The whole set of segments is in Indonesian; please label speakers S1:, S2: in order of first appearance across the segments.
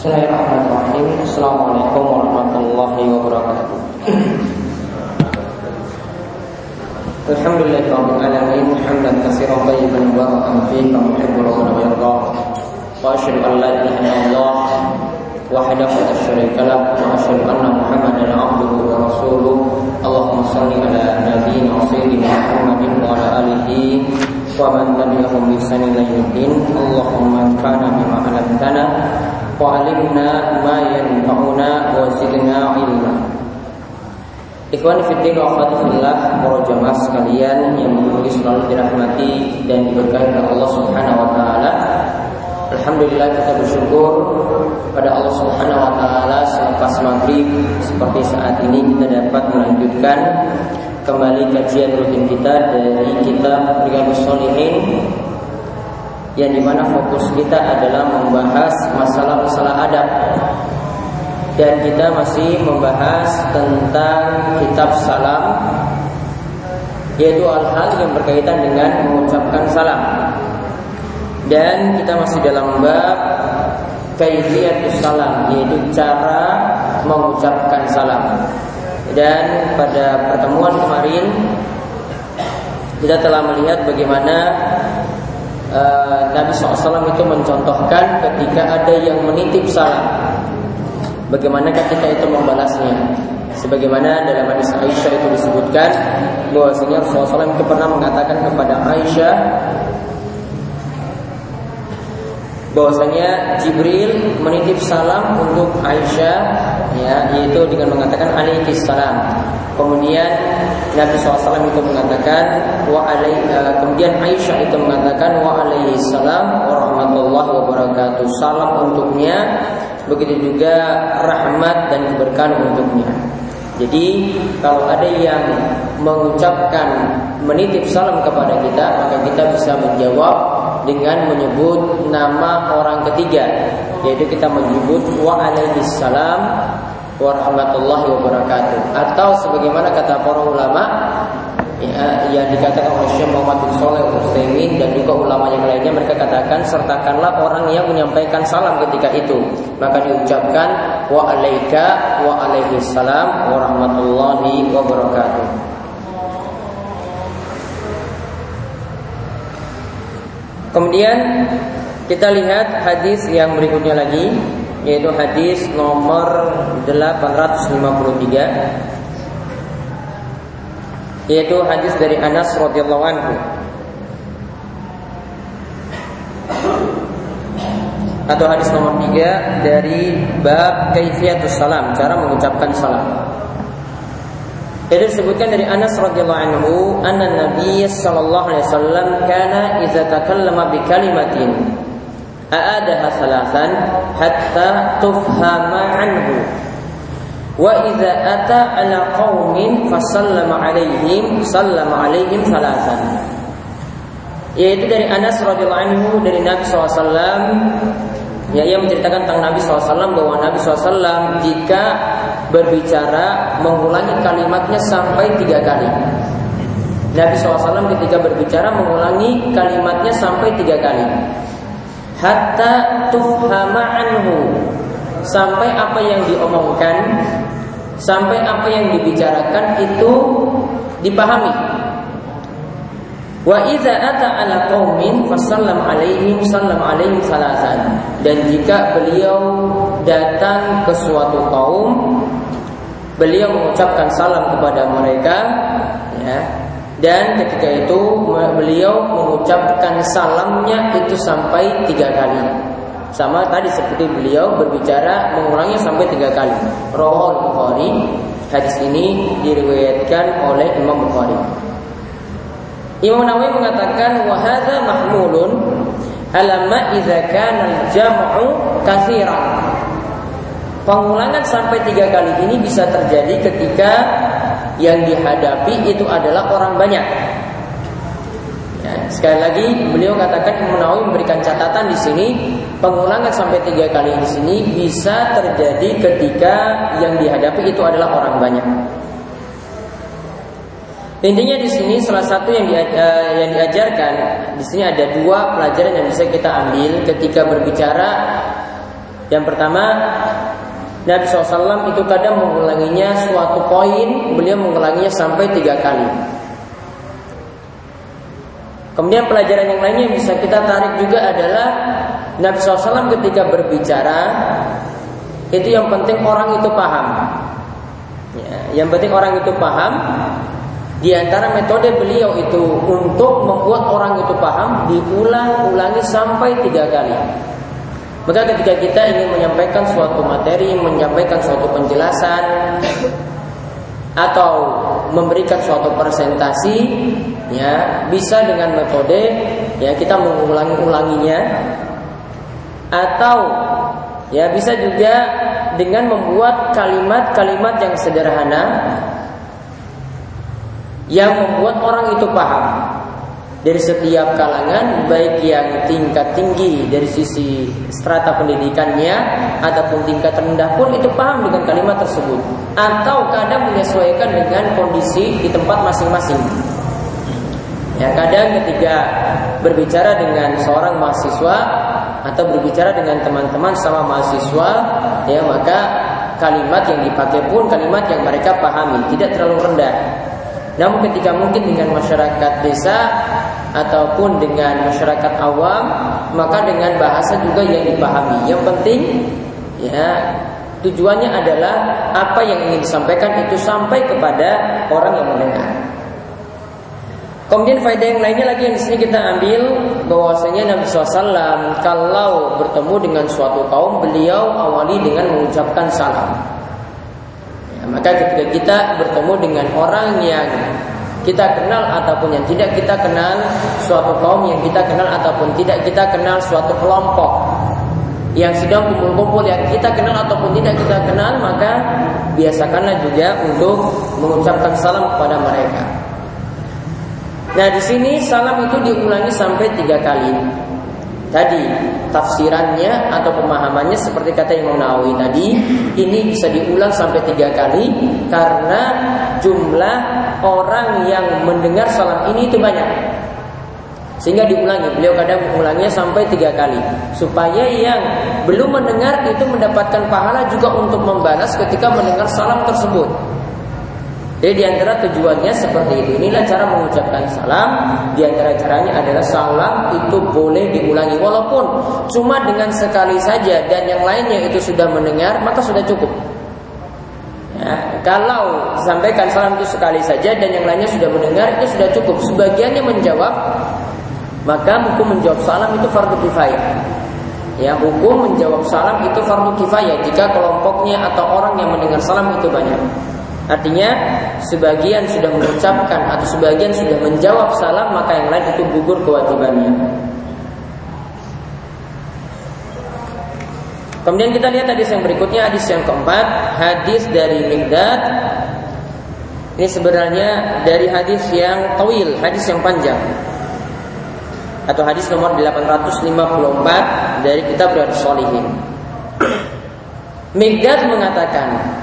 S1: Bismillahirrahmanirrahim. Assalamualaikum warahmatullahi wabarakatuh. Alhamdulillah Rabbil Alamin. Hamdan kasiran tayyiban barakan fi Kama yuhibbu rabbuna wa asyhadu an la ilaha illallah Wahdahu la syarika lah. Wa asyhadu anna Muhammadan abduhu wa rasuluh. Allahumma salli ala nabiyyina wa sayyidina Muhammadin wa ala alihi wa man tabi'ahum bi ihsan ila yaumiddin Allahumma anfa'na bima 'allamtana ma yanfa'una wa zidna 'ilma. Ikhwan fiddin wa akhwati fillah para jamaah sekalian yang mungkin selalu dirahmati dan diberkahi oleh Allah Subhanahu wa taala. Alhamdulillah kita bersyukur pada Allah Subhanahu wa taala selepas maghrib. Seperti saat ini kita dapat melanjutkan kembali kajian rutin kita dari kitab Riyadhus Shalihin yang di mana fokus kita adalah membahas masalah-masalah adab. Dan kita masih membahas tentang kitab salam yaitu hal-hal yang berkaitan dengan mengucapkan salam. Dan kita masih dalam bab kaifiyatus salam yaitu cara mengucapkan salam. Dan pada pertemuan kemarin kita telah melihat bagaimana uh, Nabi SAW itu mencontohkan ketika ada yang menitip salam. Bagaimana ketika itu membalasnya? Sebagaimana dalam hadis Aisyah itu disebutkan bahwasanya Rasulullah SAW itu pernah mengatakan kepada Aisyah bahwasanya Jibril menitip salam untuk Aisyah ya yaitu dengan mengatakan alaihi salam. Kemudian Nabi SAW itu mengatakan wa alai, uh, kemudian Aisyah itu mengatakan wa alaihi salam warahmatullahi wabarakatuh. Salam untuknya begitu juga rahmat dan keberkahan untuknya. Jadi kalau ada yang mengucapkan menitip salam kepada kita, maka kita bisa menjawab dengan menyebut nama orang ketiga, yaitu kita menyebut wa alaihi salam warahmatullahi wabarakatuh. Atau sebagaimana kata para ulama, ya, yang dikatakan oleh Syekh Muhammad bin Saleh Utsaimin dan juga ulama yang lainnya mereka katakan sertakanlah orang yang menyampaikan salam ketika itu maka diucapkan wa alaika wa alaihi salam wa rahmatullahi wa barakatuh Kemudian kita lihat hadis yang berikutnya lagi yaitu hadis nomor 853 yaitu hadis dari Anas radhiyallahu anhu. Atau hadis nomor 3 dari bab kaifiyatus salam cara mengucapkan salam itu disebutkan dari Anas radhiyallahu anhu anna Nabi sallallahu alaihi wasallam kana idza takallama bi kalimatin aadaha salasan hatta tufhama anhu Wa idza ata ala qaumin fasallama alaihim sallama alaihim salasan. Yaitu dari Anas radhiyallahu anhu dari Nabi SAW Ya, ia menceritakan tentang Nabi SAW bahwa Nabi SAW jika berbicara mengulangi kalimatnya sampai tiga kali. Nabi SAW ketika berbicara mengulangi kalimatnya sampai tiga kali. Hatta tufhama anhu sampai apa yang diomongkan sampai apa yang dibicarakan itu dipahami. Wa idza ata ala qaumin fasallam alaihim sallam alaihim salasan. Dan jika beliau datang ke suatu kaum, beliau mengucapkan salam kepada mereka, ya. Dan ketika itu beliau mengucapkan salamnya itu sampai tiga kali. Sama tadi seperti beliau berbicara mengulangnya sampai tiga kali. Rawal Bukhari hadis ini diriwayatkan oleh Imam Bukhari. Imam Nawawi mengatakan wahada mahmulun alama idza kana al-jam'u katsiran. Pengulangan sampai tiga kali ini bisa terjadi ketika yang dihadapi itu adalah orang banyak. Ya, sekali lagi beliau katakan Imam memberikan catatan di sini pengulangan sampai tiga kali di sini bisa terjadi ketika yang dihadapi itu adalah orang banyak. Intinya di sini salah satu yang, yang diajarkan di sini ada dua pelajaran yang bisa kita ambil ketika berbicara Yang pertama, Nabi SAW itu kadang mengulanginya suatu poin, beliau mengulanginya sampai tiga kali. Kemudian pelajaran yang lainnya yang bisa kita tarik juga adalah Nabi SAW ketika berbicara itu yang penting orang itu paham. Ya, yang penting orang itu paham. Di antara metode beliau itu untuk membuat orang itu paham diulang-ulangi sampai tiga kali. Maka ketika kita ingin menyampaikan suatu materi, menyampaikan suatu penjelasan atau memberikan suatu presentasi, ya bisa dengan metode ya kita mengulangi-ulanginya atau ya bisa juga dengan membuat kalimat-kalimat yang sederhana yang membuat orang itu paham dari setiap kalangan baik yang tingkat tinggi dari sisi strata pendidikannya ataupun tingkat rendah pun itu paham dengan kalimat tersebut atau kadang menyesuaikan dengan kondisi di tempat masing-masing. Ya, kadang ketika berbicara dengan seorang mahasiswa atau berbicara dengan teman-teman sama mahasiswa, ya maka kalimat yang dipakai pun kalimat yang mereka pahami, tidak terlalu rendah. Namun ketika mungkin dengan masyarakat desa ataupun dengan masyarakat awam, maka dengan bahasa juga yang dipahami. Yang penting ya tujuannya adalah apa yang ingin disampaikan itu sampai kepada orang yang mendengar. Kemudian faedah yang lainnya lagi yang di sini kita ambil bahwasanya Nabi SAW kalau bertemu dengan suatu kaum beliau awali dengan mengucapkan salam. Maka ketika kita bertemu dengan orang yang kita kenal ataupun yang tidak kita kenal, suatu kaum yang kita kenal ataupun tidak kita kenal suatu kelompok yang sedang kumpul-kumpul yang kita kenal ataupun tidak kita kenal, maka biasakanlah juga untuk mengucapkan salam kepada mereka. Nah di sini salam itu diulangi sampai tiga kali. Tadi tafsirannya atau pemahamannya seperti kata Imam Nawawi tadi ini bisa diulang sampai tiga kali karena jumlah orang yang mendengar salam ini itu banyak. Sehingga diulangi beliau kadang mengulanginya sampai tiga kali. Supaya yang belum mendengar itu mendapatkan pahala juga untuk membalas ketika mendengar salam tersebut jadi di antara tujuannya seperti itu. Inilah cara mengucapkan salam. Di antara caranya adalah salam itu boleh diulangi walaupun cuma dengan sekali saja dan yang lainnya itu sudah mendengar maka sudah cukup. Ya, kalau sampaikan salam itu sekali saja dan yang lainnya sudah mendengar itu sudah cukup. Sebagiannya menjawab maka hukum menjawab salam itu fardu kifayah. Ya, hukum menjawab salam itu fardu kifayah jika kelompoknya atau orang yang mendengar salam itu banyak. Artinya sebagian sudah mengucapkan atau sebagian sudah menjawab salam maka yang lain itu gugur kewajibannya. Kemudian kita lihat hadis yang berikutnya hadis yang keempat hadis dari Migdad ini sebenarnya dari hadis yang tawil, hadis yang panjang atau hadis nomor 854 dari kitab Riyadhus Shalihin. Migdad mengatakan,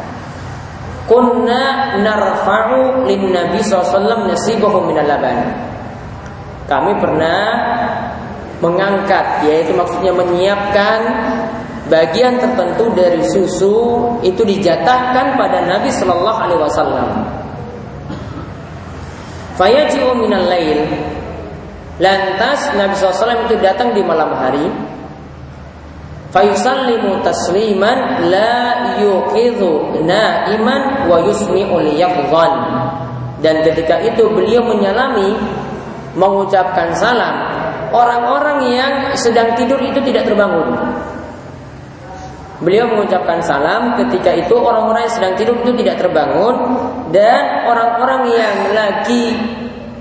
S1: Kunna narfa'u lin Nabi SAW nasibahu minal laban. Kami pernah mengangkat, yaitu maksudnya menyiapkan bagian tertentu dari susu itu dijatahkan pada Nabi Shallallahu Alaihi Wasallam. Fayaji'u minal lail. Lantas Nabi SAW itu datang di malam hari fayusallimu tasliman la yuqidhu naiman wa yusmi'u liyaqdhan dan ketika itu beliau menyalami mengucapkan salam orang-orang yang sedang tidur itu tidak terbangun Beliau mengucapkan salam ketika itu orang-orang yang sedang tidur itu tidak terbangun dan orang-orang yang lagi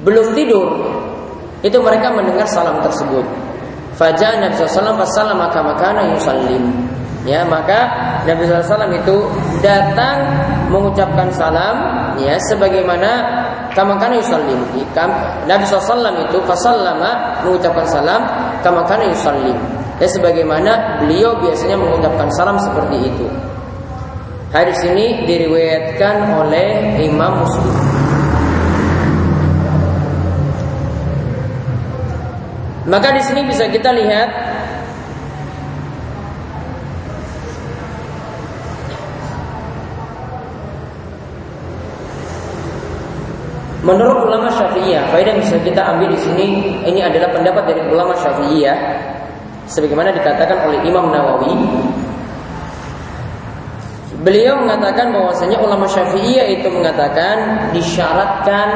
S1: belum tidur itu mereka mendengar salam tersebut. Fajar Nabi SAW Fasalam maka makana yusallim Ya maka Nabi SAW itu datang mengucapkan salam ya sebagaimana kamakana yusallim. Nabi SAW itu fasallama mengucapkan salam kamakana yusallim. Ya sebagaimana beliau biasanya mengucapkan salam seperti itu. Hadis ini diriwayatkan oleh Imam Muslim. Maka di sini bisa kita lihat Menurut ulama Syafi'iyah, faedah yang bisa kita ambil di sini ini adalah pendapat dari ulama Syafi'iyah sebagaimana dikatakan oleh Imam Nawawi Beliau mengatakan bahwasanya ulama Syafi'iyah itu mengatakan disyaratkan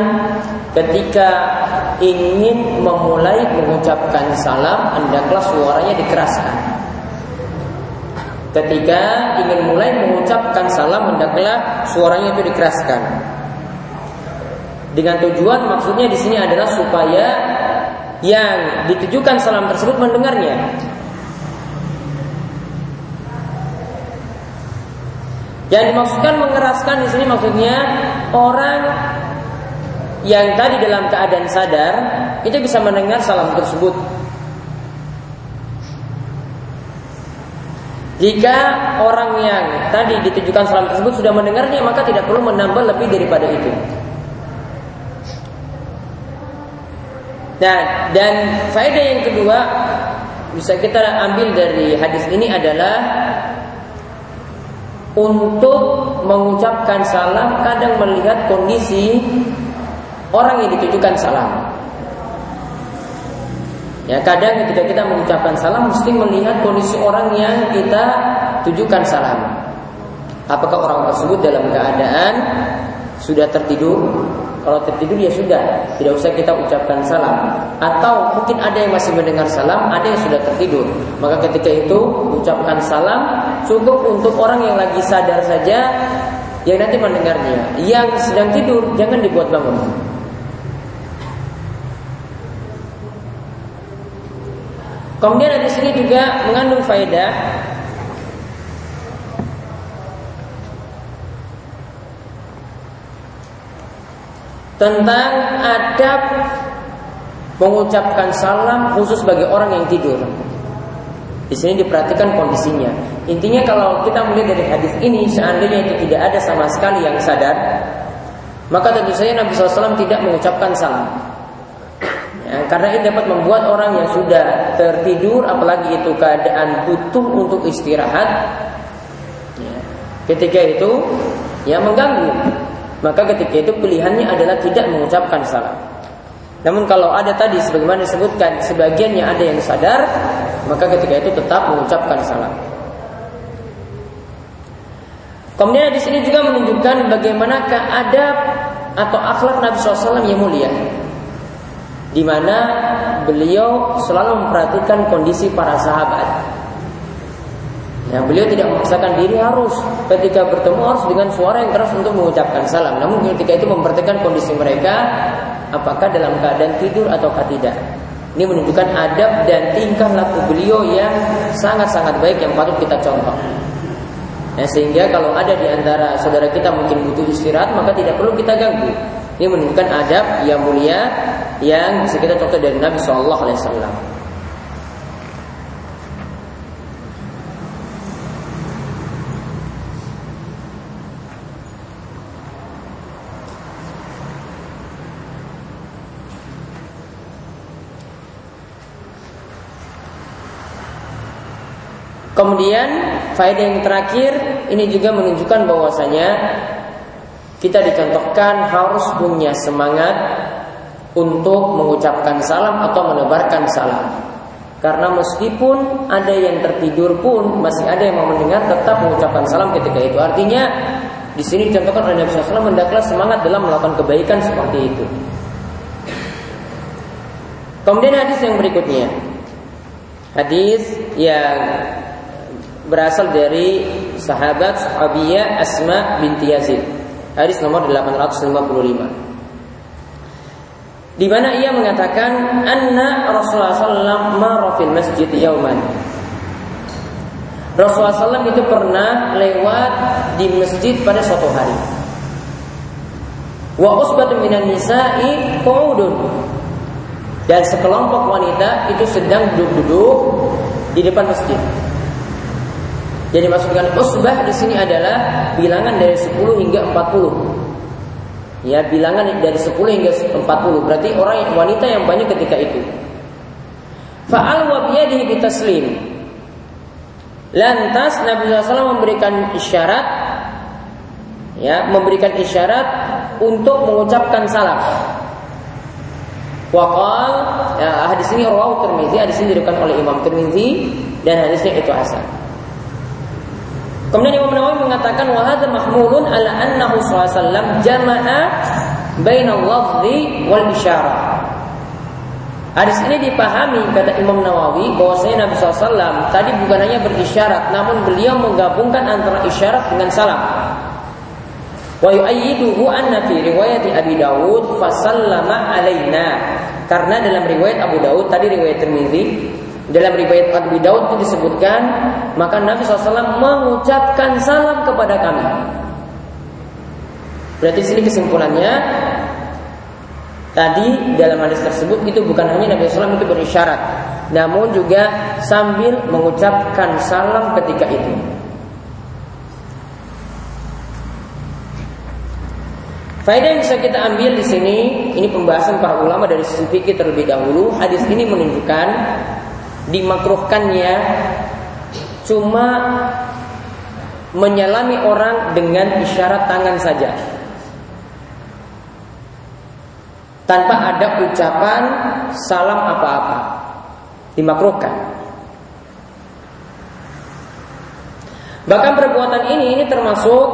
S1: ketika ingin memulai mengucapkan salam hendaklah suaranya dikeraskan. Ketika ingin mulai mengucapkan salam hendaklah suaranya itu dikeraskan. Dengan tujuan maksudnya di sini adalah supaya yang ditujukan salam tersebut mendengarnya. Yang dimaksudkan mengeraskan di sini maksudnya orang yang tadi dalam keadaan sadar itu bisa mendengar salam tersebut. Jika orang yang tadi ditujukan salam tersebut sudah mendengarnya maka tidak perlu menambah lebih daripada itu. Nah, dan faedah yang kedua bisa kita ambil dari hadis ini adalah untuk mengucapkan salam kadang melihat kondisi orang yang ditujukan salam. Ya, kadang ketika kita mengucapkan salam mesti melihat kondisi orang yang kita tujukan salam. Apakah orang tersebut dalam keadaan sudah tertidur kalau tertidur ya sudah, tidak usah kita ucapkan salam. Atau mungkin ada yang masih mendengar salam, ada yang sudah tertidur. Maka ketika itu ucapkan salam cukup untuk orang yang lagi sadar saja yang nanti mendengarnya. Yang sedang tidur jangan dibuat bangun. Kemudian di sini juga mengandung faedah tentang adab mengucapkan salam khusus bagi orang yang tidur. Di sini diperhatikan kondisinya. Intinya kalau kita melihat dari hadis ini, seandainya itu tidak ada sama sekali yang sadar, maka tentu saja Nabi SAW tidak mengucapkan salam. Ya, karena ini dapat membuat orang yang sudah tertidur, apalagi itu keadaan butuh untuk istirahat, ya, ketika itu ya mengganggu maka ketika itu pilihannya adalah tidak mengucapkan salam. Namun kalau ada tadi sebagaimana disebutkan sebagiannya ada yang sadar, maka ketika itu tetap mengucapkan salam. Kemudian di sini juga menunjukkan bagaimana adab atau akhlak Nabi SAW yang mulia, di mana beliau selalu memperhatikan kondisi para sahabat. Ya, beliau tidak memaksakan diri harus ketika bertemu harus dengan suara yang keras untuk mengucapkan salam. Namun ketika itu memperhatikan kondisi mereka, apakah dalam keadaan tidur ataukah tidak. Ini menunjukkan adab dan tingkah laku beliau yang sangat-sangat baik yang patut kita contoh. Ya, sehingga kalau ada di antara saudara kita mungkin butuh istirahat, maka tidak perlu kita ganggu. Ini menunjukkan adab yang mulia yang bisa kita contoh dari Nabi Shallallahu Alaihi Wasallam. Kemudian faedah yang terakhir ini juga menunjukkan bahwasanya kita dicontohkan harus punya semangat untuk mengucapkan salam atau menebarkan salam. Karena meskipun ada yang tertidur pun masih ada yang mau mendengar tetap mengucapkan salam ketika itu. Artinya di sini dicontohkan oleh Nabi SAW mendaklah semangat dalam melakukan kebaikan seperti itu. Kemudian hadis yang berikutnya. Hadis yang berasal dari sahabat sahabiyah Asma binti Yazid. Hadis nomor 855. Di mana ia mengatakan anna Rasulullah sallallahu marra masjid yauman. Rasulullah SAW itu pernah lewat di masjid pada suatu hari. Wa usbatun minan nisa'i qu'udun. Dan sekelompok wanita itu sedang duduk-duduk di depan masjid. Jadi masukkan usbah di sini adalah bilangan dari 10 hingga 40. Ya, bilangan dari 10 hingga 40. Berarti orang wanita yang banyak ketika itu. Fa'al wa biyadihi bitaslim. Lantas Nabi SAW memberikan isyarat ya, memberikan isyarat untuk mengucapkan salam. Wakal ya, hadis ini rawahu Tirmizi, hadis ini diriwayatkan oleh Imam Tirmizi dan hadisnya itu hasan. Kemudian Imam Nawawi mengatakan wa hadza mahmulun ala annahu sallallahu jama'a bainal lafzi wal isyarah. Hadis ini dipahami kata Imam Nawawi bahwasanya Nabi SAW tadi bukan hanya berisyarat, namun beliau menggabungkan antara isyarat dengan salam. Wa yu'ayyiduhu anna fi riwayat Abi Dawud fasallama alaina. Karena dalam riwayat Abu Dawud tadi riwayat Tirmizi dalam riwayat Abu Dawud itu disebutkan maka Nabi SAW mengucapkan salam kepada kami. Berarti sini kesimpulannya Tadi dalam hadis tersebut itu bukan hanya Nabi SAW itu berisyarat, namun juga sambil mengucapkan salam ketika itu. Faedah yang bisa kita ambil di sini, ini pembahasan para ulama dari sisi fikih terlebih dahulu. Hadis ini menunjukkan dimakruhkannya cuma menyalami orang dengan isyarat tangan saja. Tanpa ada ucapan salam apa-apa. Dimakruhkan. Bahkan perbuatan ini ini termasuk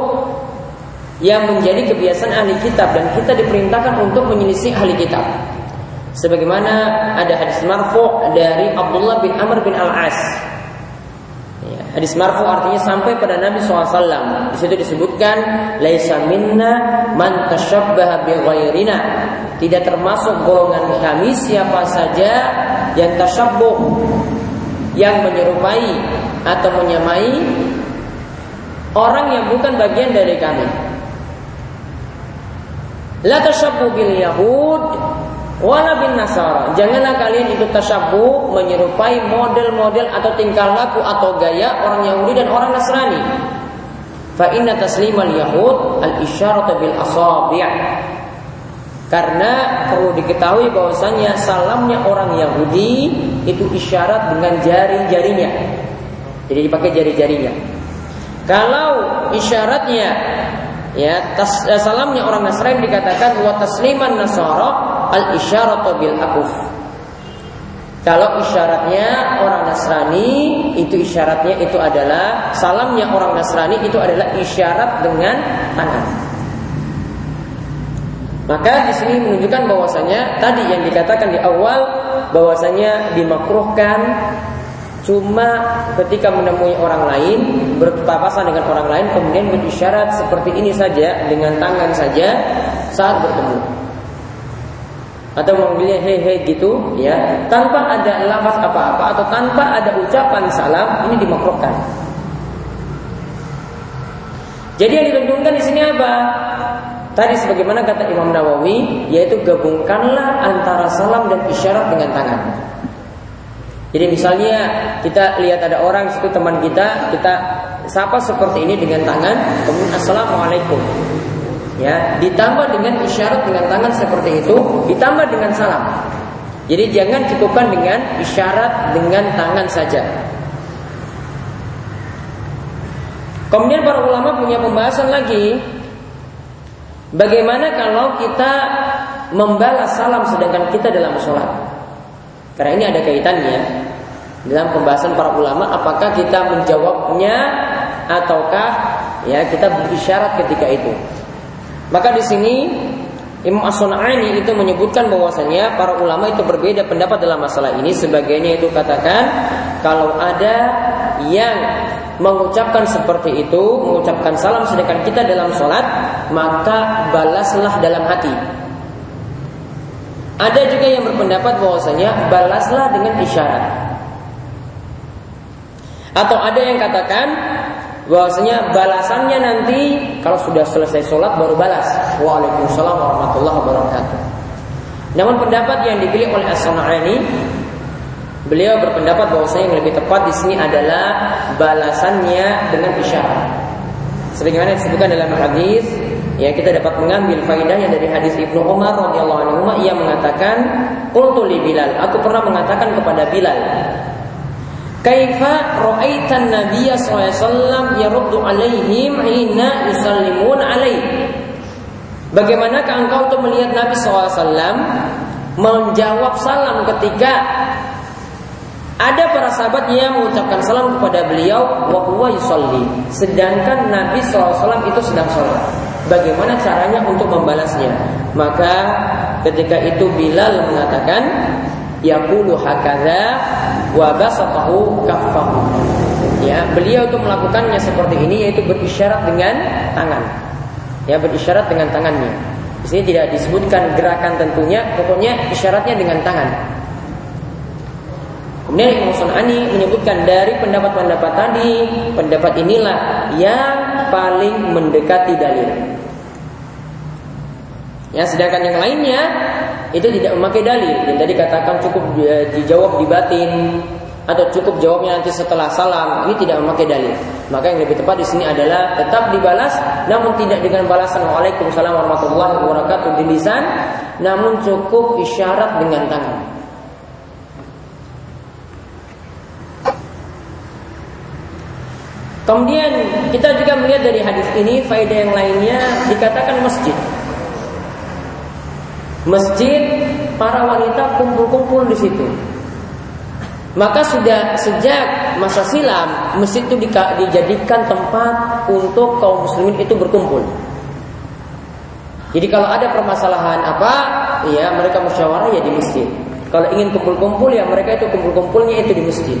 S1: yang menjadi kebiasaan ahli kitab dan kita diperintahkan untuk menyelisih ahli kitab. Sebagaimana ada hadis marfu dari Abdullah bin Amr bin Al-As. Ya, hadis marfu artinya sampai pada Nabi SAW. Di situ disebutkan, "Laisa minna man bi ghairina." Tidak termasuk golongan kami siapa saja yang tasyabbuh yang menyerupai atau menyamai orang yang bukan bagian dari kami. La tashabbu bil yahud wala bin nasara. Janganlah kalian ikut tashabbu menyerupai model-model atau tingkah laku atau gaya orang Yahudi dan orang Nasrani. Fa inna taslimal yahud al isyaratu bil asabi'. Karena perlu diketahui bahwasanya salamnya orang Yahudi itu isyarat dengan jari-jarinya. Jadi dipakai jari-jarinya. Kalau isyaratnya Ya, tas, eh, salamnya orang Nasrani dikatakan wa tasliman nasara al isyaratu bil akuf. Kalau isyaratnya orang Nasrani itu isyaratnya itu adalah salamnya orang Nasrani itu adalah isyarat dengan tangan. Maka di sini menunjukkan bahwasanya tadi yang dikatakan di awal bahwasanya dimakruhkan Cuma ketika menemui orang lain Berpapasan dengan orang lain Kemudian berisyarat seperti ini saja Dengan tangan saja saat bertemu Atau memanggilnya hehe gitu ya Tanpa ada lafaz apa-apa Atau tanpa ada ucapan salam Ini dimakruhkan Jadi yang ditentukan di sini apa? Tadi sebagaimana kata Imam Nawawi Yaitu gabungkanlah antara salam dan isyarat dengan tangan jadi misalnya kita lihat ada orang situ teman kita, kita sapa seperti ini dengan tangan, kemudian assalamualaikum. Ya, ditambah dengan isyarat dengan tangan seperti itu, ditambah dengan salam. Jadi jangan cukupkan dengan isyarat dengan tangan saja. Kemudian para ulama punya pembahasan lagi Bagaimana kalau kita membalas salam sedangkan kita dalam sholat karena ini ada kaitannya dalam pembahasan para ulama apakah kita menjawabnya ataukah ya kita berisyarat ketika itu. Maka di sini Imam As-Sun'ani itu menyebutkan bahwasanya para ulama itu berbeda pendapat dalam masalah ini sebagainya itu katakan kalau ada yang mengucapkan seperti itu, mengucapkan salam sedangkan kita dalam sholat, maka balaslah dalam hati. Ada juga yang berpendapat bahwasanya balaslah dengan isyarat. Atau ada yang katakan bahwasanya balasannya nanti kalau sudah selesai sholat baru balas. Waalaikumsalam warahmatullahi wabarakatuh. Namun pendapat yang dipilih oleh As-Sana'ani Beliau berpendapat bahwasanya yang lebih tepat di sini adalah balasannya dengan isyarat. Sebagaimana disebutkan dalam hadis ya kita dapat mengambil faedahnya dari hadis Ibnu Umar radhiyallahu anhu ia mengatakan qultu li Bilal aku pernah mengatakan kepada Bilal Kaifa ra'aitan Nabiya sallallahu alaihi wasallam yaruddu alaihim hina yusallimun alaih Bagaimanakah engkau untuk melihat Nabi SAW menjawab salam ketika ada para sahabat yang mengucapkan salam kepada beliau wa huwa yusalli. Sedangkan Nabi SAW itu sedang sholat. Bagaimana caranya untuk membalasnya? Maka ketika itu Bilal mengatakan yaqulu hakadha wa basatahu kaffahu. Ya, beliau itu melakukannya seperti ini yaitu berisyarat dengan tangan ya berisyarat dengan tangannya. Di sini tidak disebutkan gerakan tentunya, pokoknya isyaratnya dengan tangan. Kemudian Imam Sunani menyebutkan dari pendapat-pendapat tadi, pendapat inilah yang paling mendekati dalil. Ya, sedangkan yang lainnya itu tidak memakai dalil. Yang tadi katakan cukup dijawab di batin, atau cukup jawabnya nanti setelah salam ini tidak memakai dalil maka yang lebih tepat di sini adalah tetap dibalas namun tidak dengan balasan waalaikumsalam warahmatullahi wabarakatuh di lisan namun cukup isyarat dengan tangan Kemudian kita juga melihat dari hadis ini faedah yang lainnya dikatakan masjid. Masjid para wanita kumpul-kumpul di situ. Maka sudah sejak masa silam masjid itu dijadikan tempat untuk kaum muslimin itu berkumpul. Jadi kalau ada permasalahan apa, ya mereka musyawarah ya di masjid. Kalau ingin kumpul-kumpul ya mereka itu kumpul-kumpulnya itu di masjid.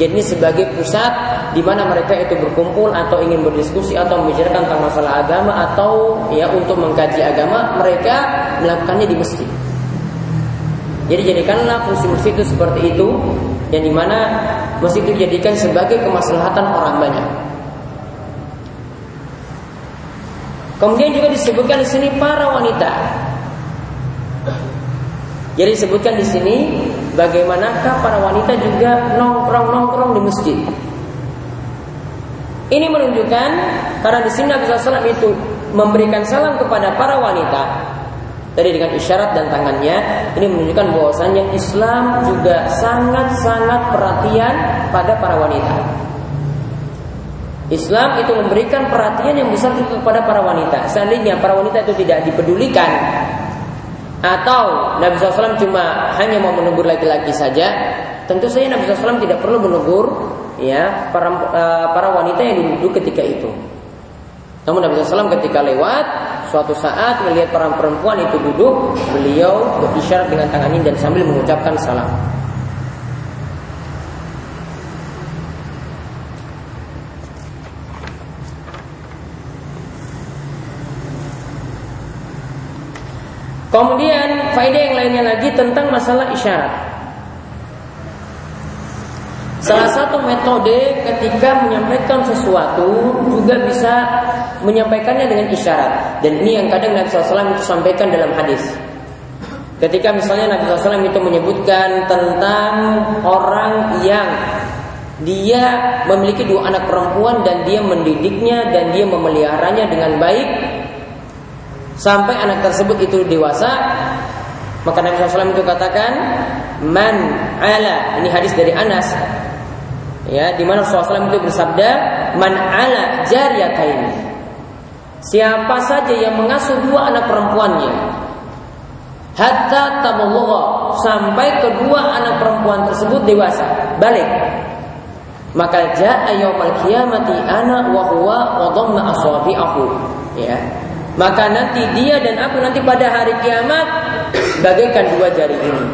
S1: Jadi ini sebagai pusat di mana mereka itu berkumpul atau ingin berdiskusi atau membicarakan tentang masalah agama atau ya untuk mengkaji agama mereka melakukannya di masjid. Jadi jadikanlah fungsi masjid itu seperti itu yang di mana masjid itu dijadikan sebagai kemaslahatan orang banyak. Kemudian juga disebutkan di sini para wanita. Jadi disebutkan di sini bagaimanakah para wanita juga nongkrong-nongkrong di masjid. Ini menunjukkan karena di sini Nabi SAW itu memberikan salam kepada para wanita Tadi dengan isyarat dan tangannya ini menunjukkan bahwasanya Islam juga sangat-sangat perhatian pada para wanita. Islam itu memberikan perhatian yang besar kepada para wanita. Seandainya para wanita itu tidak dipedulikan atau Nabi SAW cuma hanya mau menegur laki-laki saja, tentu saja Nabi SAW tidak perlu menegur ya para uh, para wanita yang duduk ketika itu. Namun Nabi SAW ketika lewat suatu saat melihat para perempuan itu duduk, beliau berisyarat dengan tangannya dan sambil mengucapkan salam. Kemudian faedah yang lainnya lagi tentang masalah isyarat. Salah satu metode ketika menyampaikan sesuatu juga bisa menyampaikannya dengan isyarat. Dan ini yang kadang Nabi SAW itu sampaikan dalam hadis. Ketika misalnya Nabi SAW itu menyebutkan tentang orang yang dia memiliki dua anak perempuan dan dia mendidiknya dan dia memeliharanya dengan baik sampai anak tersebut itu dewasa maka Nabi SAW itu katakan man ala ini hadis dari Anas ya di mana SAW itu bersabda man ala jariyatain siapa saja yang mengasuh dua anak perempuannya hatta tabulugha sampai kedua anak perempuan tersebut dewasa balik maka jaa yaumal qiyamati ana wa huwa wa dhamma asabi'ahu ya maka nanti dia dan aku nanti pada hari kiamat bagaikan dua jari ini.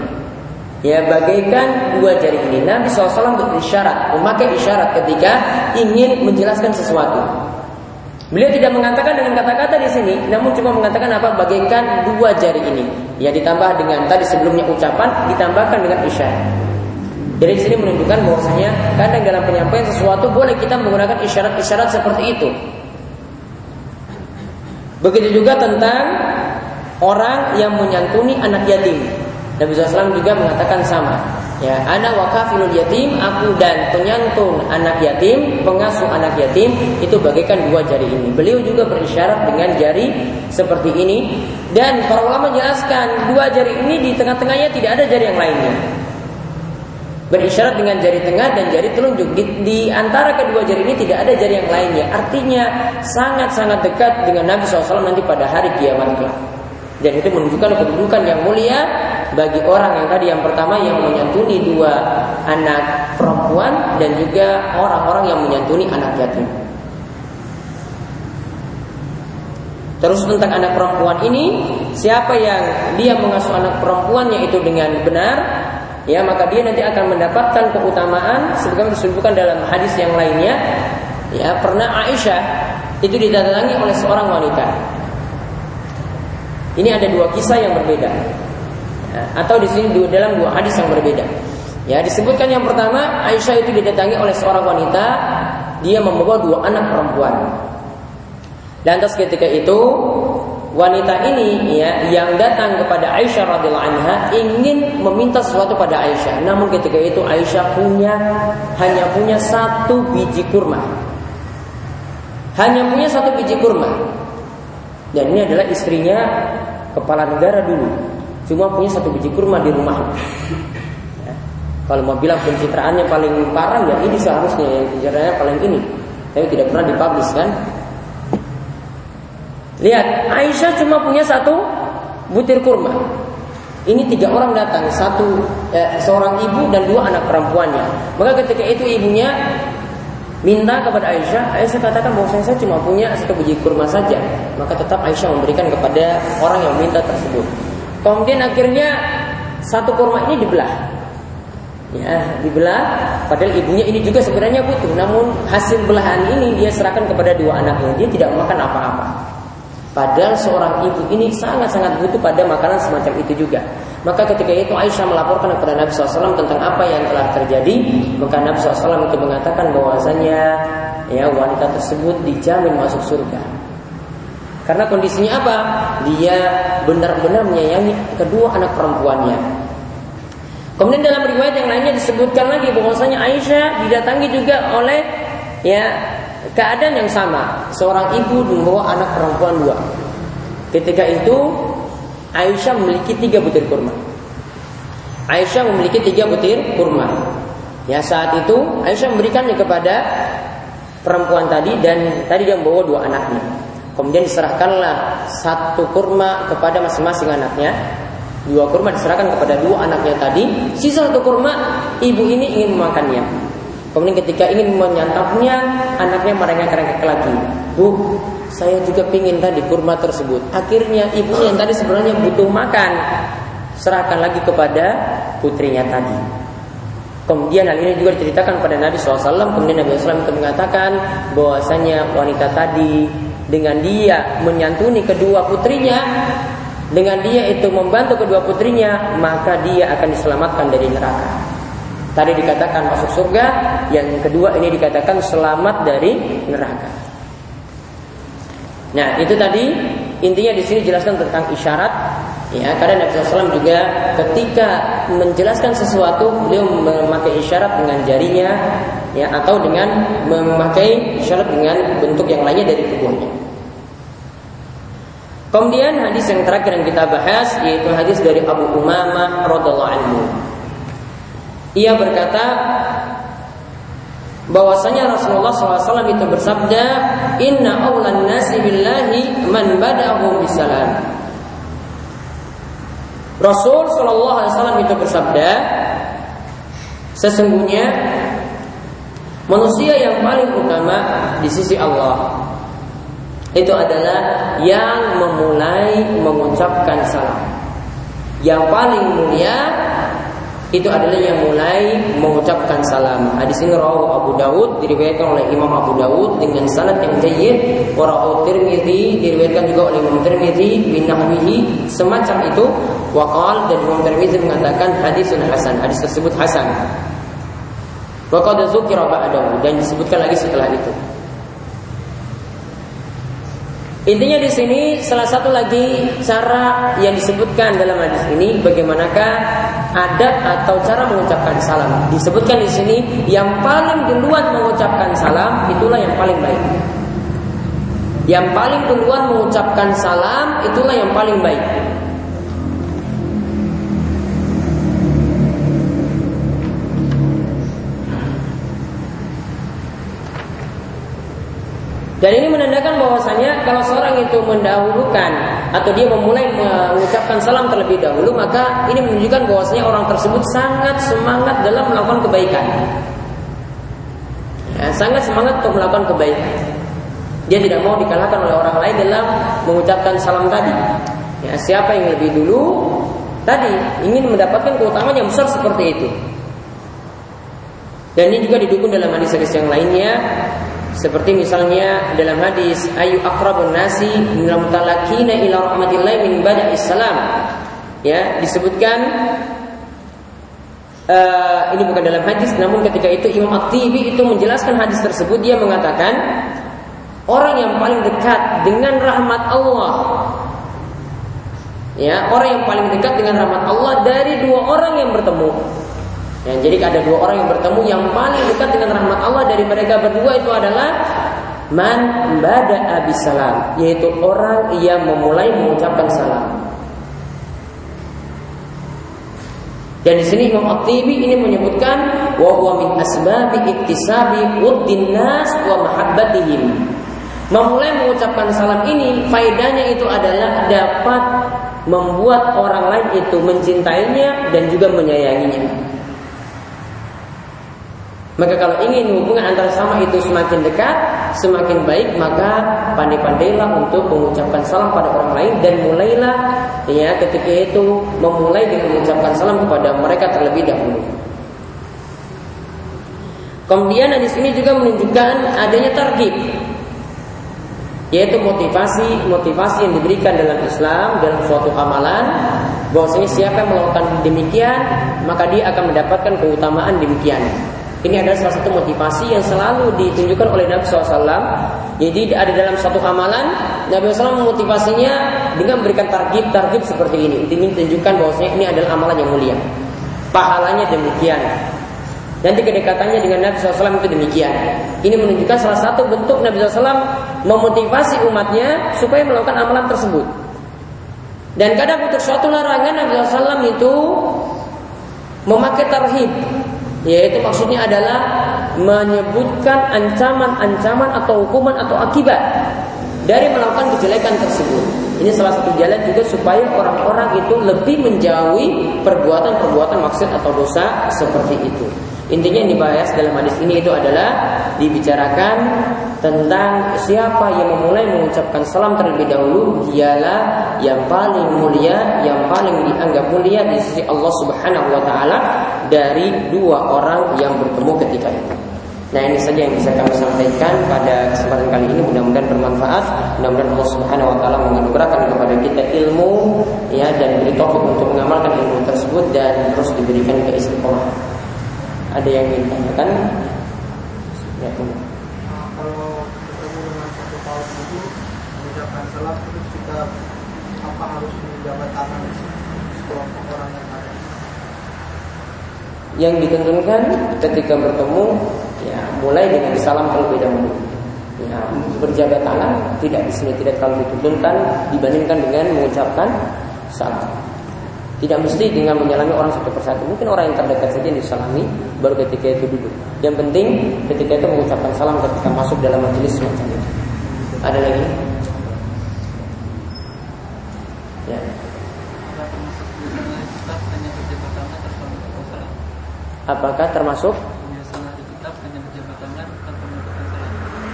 S1: Ya bagaikan dua jari ini. Nabi SAW berisyarat Memakai isyarat ketika ingin menjelaskan sesuatu. Beliau tidak mengatakan dengan kata-kata di sini Namun cuma mengatakan apa? Bagaikan dua jari ini. Ya ditambah dengan tadi sebelumnya ucapan Ditambahkan dengan isyarat. Dari sini menunjukkan bahwasanya Kadang dalam penyampaian sesuatu Boleh kita menggunakan isyarat-isyarat seperti itu Begitu juga tentang Orang yang menyantuni anak yatim Nabi SAW juga mengatakan sama. Ya, anak wakafilul yatim, aku dan penyantun anak yatim, pengasuh anak yatim itu bagaikan dua jari ini. Beliau juga berisyarat dengan jari seperti ini dan para ulama menjelaskan dua jari ini di tengah-tengahnya tidak ada jari yang lainnya. Berisyarat dengan jari tengah dan jari telunjuk. Di, di antara kedua jari ini tidak ada jari yang lainnya. Artinya sangat-sangat dekat dengan Nabi SAW nanti pada hari kiamat kelak. Dan itu menunjukkan kedudukan yang mulia bagi orang yang tadi yang pertama yang menyantuni dua anak perempuan dan juga orang-orang yang menyantuni anak yatim. Terus tentang anak perempuan ini, siapa yang dia mengasuh anak perempuannya itu dengan benar, ya maka dia nanti akan mendapatkan keutamaan sebagaimana disebutkan dalam hadis yang lainnya. Ya pernah Aisyah itu didatangi oleh seorang wanita. Ini ada dua kisah yang berbeda. Ya, atau di sini dalam dua hadis yang berbeda. Ya disebutkan yang pertama Aisyah itu didatangi oleh seorang wanita. Dia membawa dua anak perempuan. Dan atas ketika itu wanita ini ya yang datang kepada Aisyah radhiyallahu anha ingin meminta sesuatu pada Aisyah. Namun ketika itu Aisyah punya hanya punya satu biji kurma. Hanya punya satu biji kurma. Dan ini adalah istrinya kepala negara dulu. Cuma punya satu biji kurma di rumah. Ya. Kalau mau bilang pencitraannya paling parah ya ini seharusnya yang pencitraannya paling ini. Tapi tidak pernah dipublish kan? Lihat, Aisyah cuma punya satu butir kurma. Ini tiga orang datang, satu eh, seorang ibu dan dua anak perempuannya. Maka ketika itu ibunya minta kepada Aisyah, Aisyah katakan bahwa saya cuma punya satu biji kurma saja. Maka tetap Aisyah memberikan kepada orang yang minta tersebut. Kemudian akhirnya satu kurma ini dibelah. Ya, dibelah. Padahal ibunya ini juga sebenarnya butuh. Namun hasil belahan ini dia serahkan kepada dua anaknya. Dia tidak makan apa-apa. Padahal seorang ibu ini sangat-sangat butuh pada makanan semacam itu juga. Maka ketika itu Aisyah melaporkan kepada Nabi SAW tentang apa yang telah terjadi. Maka Nabi SAW itu mengatakan bahwasanya ya wanita tersebut dijamin masuk surga. Karena kondisinya apa? Dia benar-benar menyayangi kedua anak perempuannya. Kemudian dalam riwayat yang lainnya disebutkan lagi bahwasanya Aisyah didatangi juga oleh ya keadaan yang sama, seorang ibu membawa anak perempuan dua. Ketika itu Aisyah memiliki tiga butir kurma. Aisyah memiliki tiga butir kurma. Ya saat itu Aisyah memberikannya kepada perempuan tadi dan tadi dia membawa dua anaknya. Kemudian diserahkanlah satu kurma kepada masing-masing anaknya. Dua kurma diserahkan kepada dua anaknya tadi. Sisa satu kurma ibu ini ingin memakannya. Kemudian ketika ingin menyantapnya, anaknya merengek-rengek lagi. Bu, saya juga pingin tadi kurma tersebut. Akhirnya ibunya yang tadi sebenarnya butuh makan, serahkan lagi kepada putrinya tadi. Kemudian hal ini juga diceritakan pada Nabi SAW. Kemudian Nabi SAW itu mengatakan bahwasanya wanita tadi dengan dia menyantuni kedua putrinya, dengan dia itu membantu kedua putrinya, maka dia akan diselamatkan dari neraka. Tadi dikatakan masuk surga, yang kedua ini dikatakan selamat dari neraka. Nah, itu tadi intinya di sini jelaskan tentang isyarat ya karena Nabi SAW juga ketika menjelaskan sesuatu beliau memakai isyarat dengan jarinya ya atau dengan memakai isyarat dengan bentuk yang lainnya dari tubuhnya. Kemudian hadis yang terakhir yang kita bahas yaitu hadis dari Abu Umamah radhiallahu anhu. Ia berkata bahwasanya Rasulullah SAW itu bersabda, Inna awlan nasi billahi man badahu bisalam. Rasul Shallallahu Alaihi Wasallam itu bersabda, sesungguhnya manusia yang paling utama di sisi Allah itu adalah yang memulai mengucapkan salam. Yang paling mulia itu adalah yang mulai mengucapkan salam. Hadis ini rawahu Abu Dawud diriwayatkan oleh Imam Abu Dawud dengan sanad yang jayyid. Wa rawahu Tirmizi diriwayatkan juga oleh Imam Tirmizi bin nahwihi semacam itu. Wa qala dan Imam Tirmizi mengatakan hadisun hasan. Hadis tersebut hasan. Wa qad dzukira ba'dahu dan disebutkan lagi setelah itu. Intinya di sini salah satu lagi cara yang disebutkan dalam hadis ini bagaimanakah adab atau cara mengucapkan salam. Disebutkan di sini yang paling duluan mengucapkan salam itulah yang paling baik. Yang paling duluan mengucapkan salam itulah yang paling baik. Dan ini menandakan bahwasanya kalau seorang itu mendahulukan atau dia memulai mengucapkan salam terlebih dahulu, maka ini menunjukkan bahwasanya orang tersebut sangat semangat dalam melakukan kebaikan. Ya, sangat semangat untuk melakukan kebaikan. Dia tidak mau dikalahkan oleh orang lain dalam mengucapkan salam tadi. Ya, siapa yang lebih dulu tadi ingin mendapatkan keutamaan yang besar seperti itu. Dan ini juga didukung dalam hadis-hadis yang lainnya seperti misalnya dalam hadis ayu akrabun nasi minal mutalakina ila rahmatillah min bada'is salam. Ya, disebutkan uh, ini bukan dalam hadis namun ketika itu Imam At-Tibi itu menjelaskan hadis tersebut dia mengatakan orang yang paling dekat dengan rahmat Allah ya orang yang paling dekat dengan rahmat Allah dari dua orang yang bertemu Ya, jadi ada dua orang yang bertemu yang paling dekat dengan rahmat Allah dari mereka berdua itu adalah man bada salam, yaitu orang yang memulai mengucapkan salam. Dan di sini Imam At-Tibi ini menyebutkan wa huwa min asbabi iktisabi uddin nas wa mahabbatihim. Memulai mengucapkan salam ini faedahnya itu adalah dapat membuat orang lain itu mencintainya dan juga menyayanginya. Maka kalau ingin hubungan antara sama itu semakin dekat, semakin baik, maka pandai-pandailah untuk mengucapkan salam pada orang lain dan mulailah ya ketika itu memulai dengan mengucapkan salam kepada mereka terlebih dahulu. Kemudian di sini juga menunjukkan adanya targib yaitu motivasi motivasi yang diberikan dalam Islam dalam suatu amalan bahwasanya siapa yang melakukan demikian maka dia akan mendapatkan keutamaan demikian. Ini adalah salah satu motivasi yang selalu ditunjukkan oleh Nabi SAW. Jadi ada dalam satu amalan, Nabi SAW memotivasinya dengan memberikan target-target seperti ini. Ingin tunjukkan bahwasanya ini adalah amalan yang mulia. Pahalanya demikian. Nanti kedekatannya dengan Nabi SAW itu demikian. Ini menunjukkan salah satu bentuk Nabi SAW memotivasi umatnya supaya melakukan amalan tersebut. Dan kadang untuk suatu larangan Nabi SAW itu memakai tarhib yaitu maksudnya adalah menyebutkan ancaman-ancaman atau hukuman atau akibat dari melakukan kejelekan tersebut. Ini salah satu jalan juga supaya orang-orang itu lebih menjauhi perbuatan-perbuatan maksud atau dosa seperti itu. Intinya yang dibahas dalam hadis ini itu adalah dibicarakan tentang siapa yang memulai mengucapkan salam terlebih dahulu dialah yang paling mulia, yang paling dianggap mulia di sisi Allah Subhanahu wa taala dari dua orang yang bertemu ketika itu. Nah ini saja yang bisa kami sampaikan pada kesempatan kali ini mudah-mudahan bermanfaat mudah-mudahan Allah Subhanahu Wa Taala menganugerahkan kepada kita ilmu ya dan beri taufik untuk mengamalkan ilmu tersebut dan terus diberikan keistiqomahan. Ada yang ingin tanyakan? Ya,
S2: kalau ketemu dengan satu kaum itu mengucapkan salam terus kita apa harus menjabat tangan sekelompok orang yang ada?
S1: Yang ditentukan ketika bertemu ya mulai dengan salam terlebih dahulu. Ya, berjabat tangan tidak di sini tidak terlalu dituntunkan dibandingkan dengan mengucapkan salam. Tidak mesti dengan menyalami orang satu persatu. Mungkin orang yang terdekat saja yang disalami baru ketika itu duduk. Yang penting ketika itu mengucapkan salam ketika masuk dalam majelis semacam itu. Ada lagi? Ya. Apakah termasuk?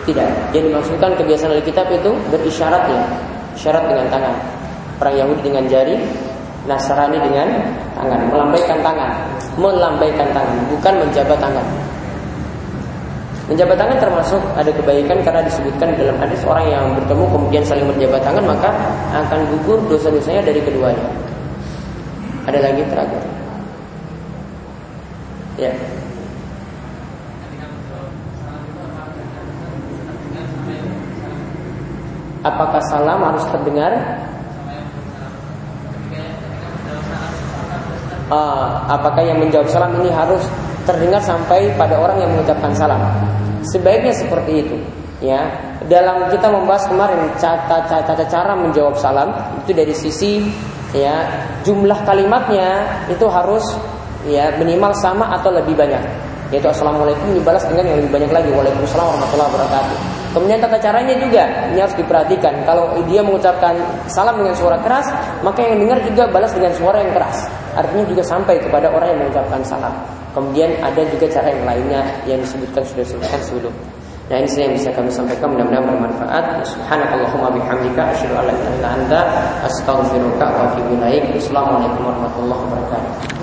S1: Tidak. Yang dimaksudkan kebiasaan dari kitab itu berisyarat ya, syarat dengan tangan. Orang Yahudi dengan jari, Nasrani dengan tangan, melambaikan tangan, melambaikan tangan, bukan menjabat tangan. Menjabat tangan termasuk ada kebaikan karena disebutkan dalam hadis orang yang bertemu kemudian saling menjabat tangan maka akan gugur dosa-dosanya dari keduanya. Ada lagi terakhir. Ya. Apakah salam harus terdengar uh, apakah yang menjawab salam ini harus terdengar sampai pada orang yang mengucapkan salam. Sebaiknya seperti itu. Ya, dalam kita membahas kemarin cara, cara menjawab salam itu dari sisi ya jumlah kalimatnya itu harus ya minimal sama atau lebih banyak. Yaitu assalamualaikum dibalas dengan yang lebih banyak lagi. Waalaikumsalam warahmatullahi wabarakatuh. Kemudian tata caranya juga ini harus diperhatikan. Kalau dia mengucapkan salam dengan suara keras, maka yang dengar juga balas dengan suara yang keras. Artinya juga sampai kepada orang yang mengucapkan salam. Kemudian ada juga cara yang lainnya yang disebutkan sudah disebutkan sebelum. Nah ini saya yang bisa kami sampaikan mudah-mudahan bermanfaat. Subhanakallahumma bihamdika asyhadu an la ilaha illa anta astaghfiruka wa atubu ilaik. Assalamualaikum warahmatullahi wabarakatuh.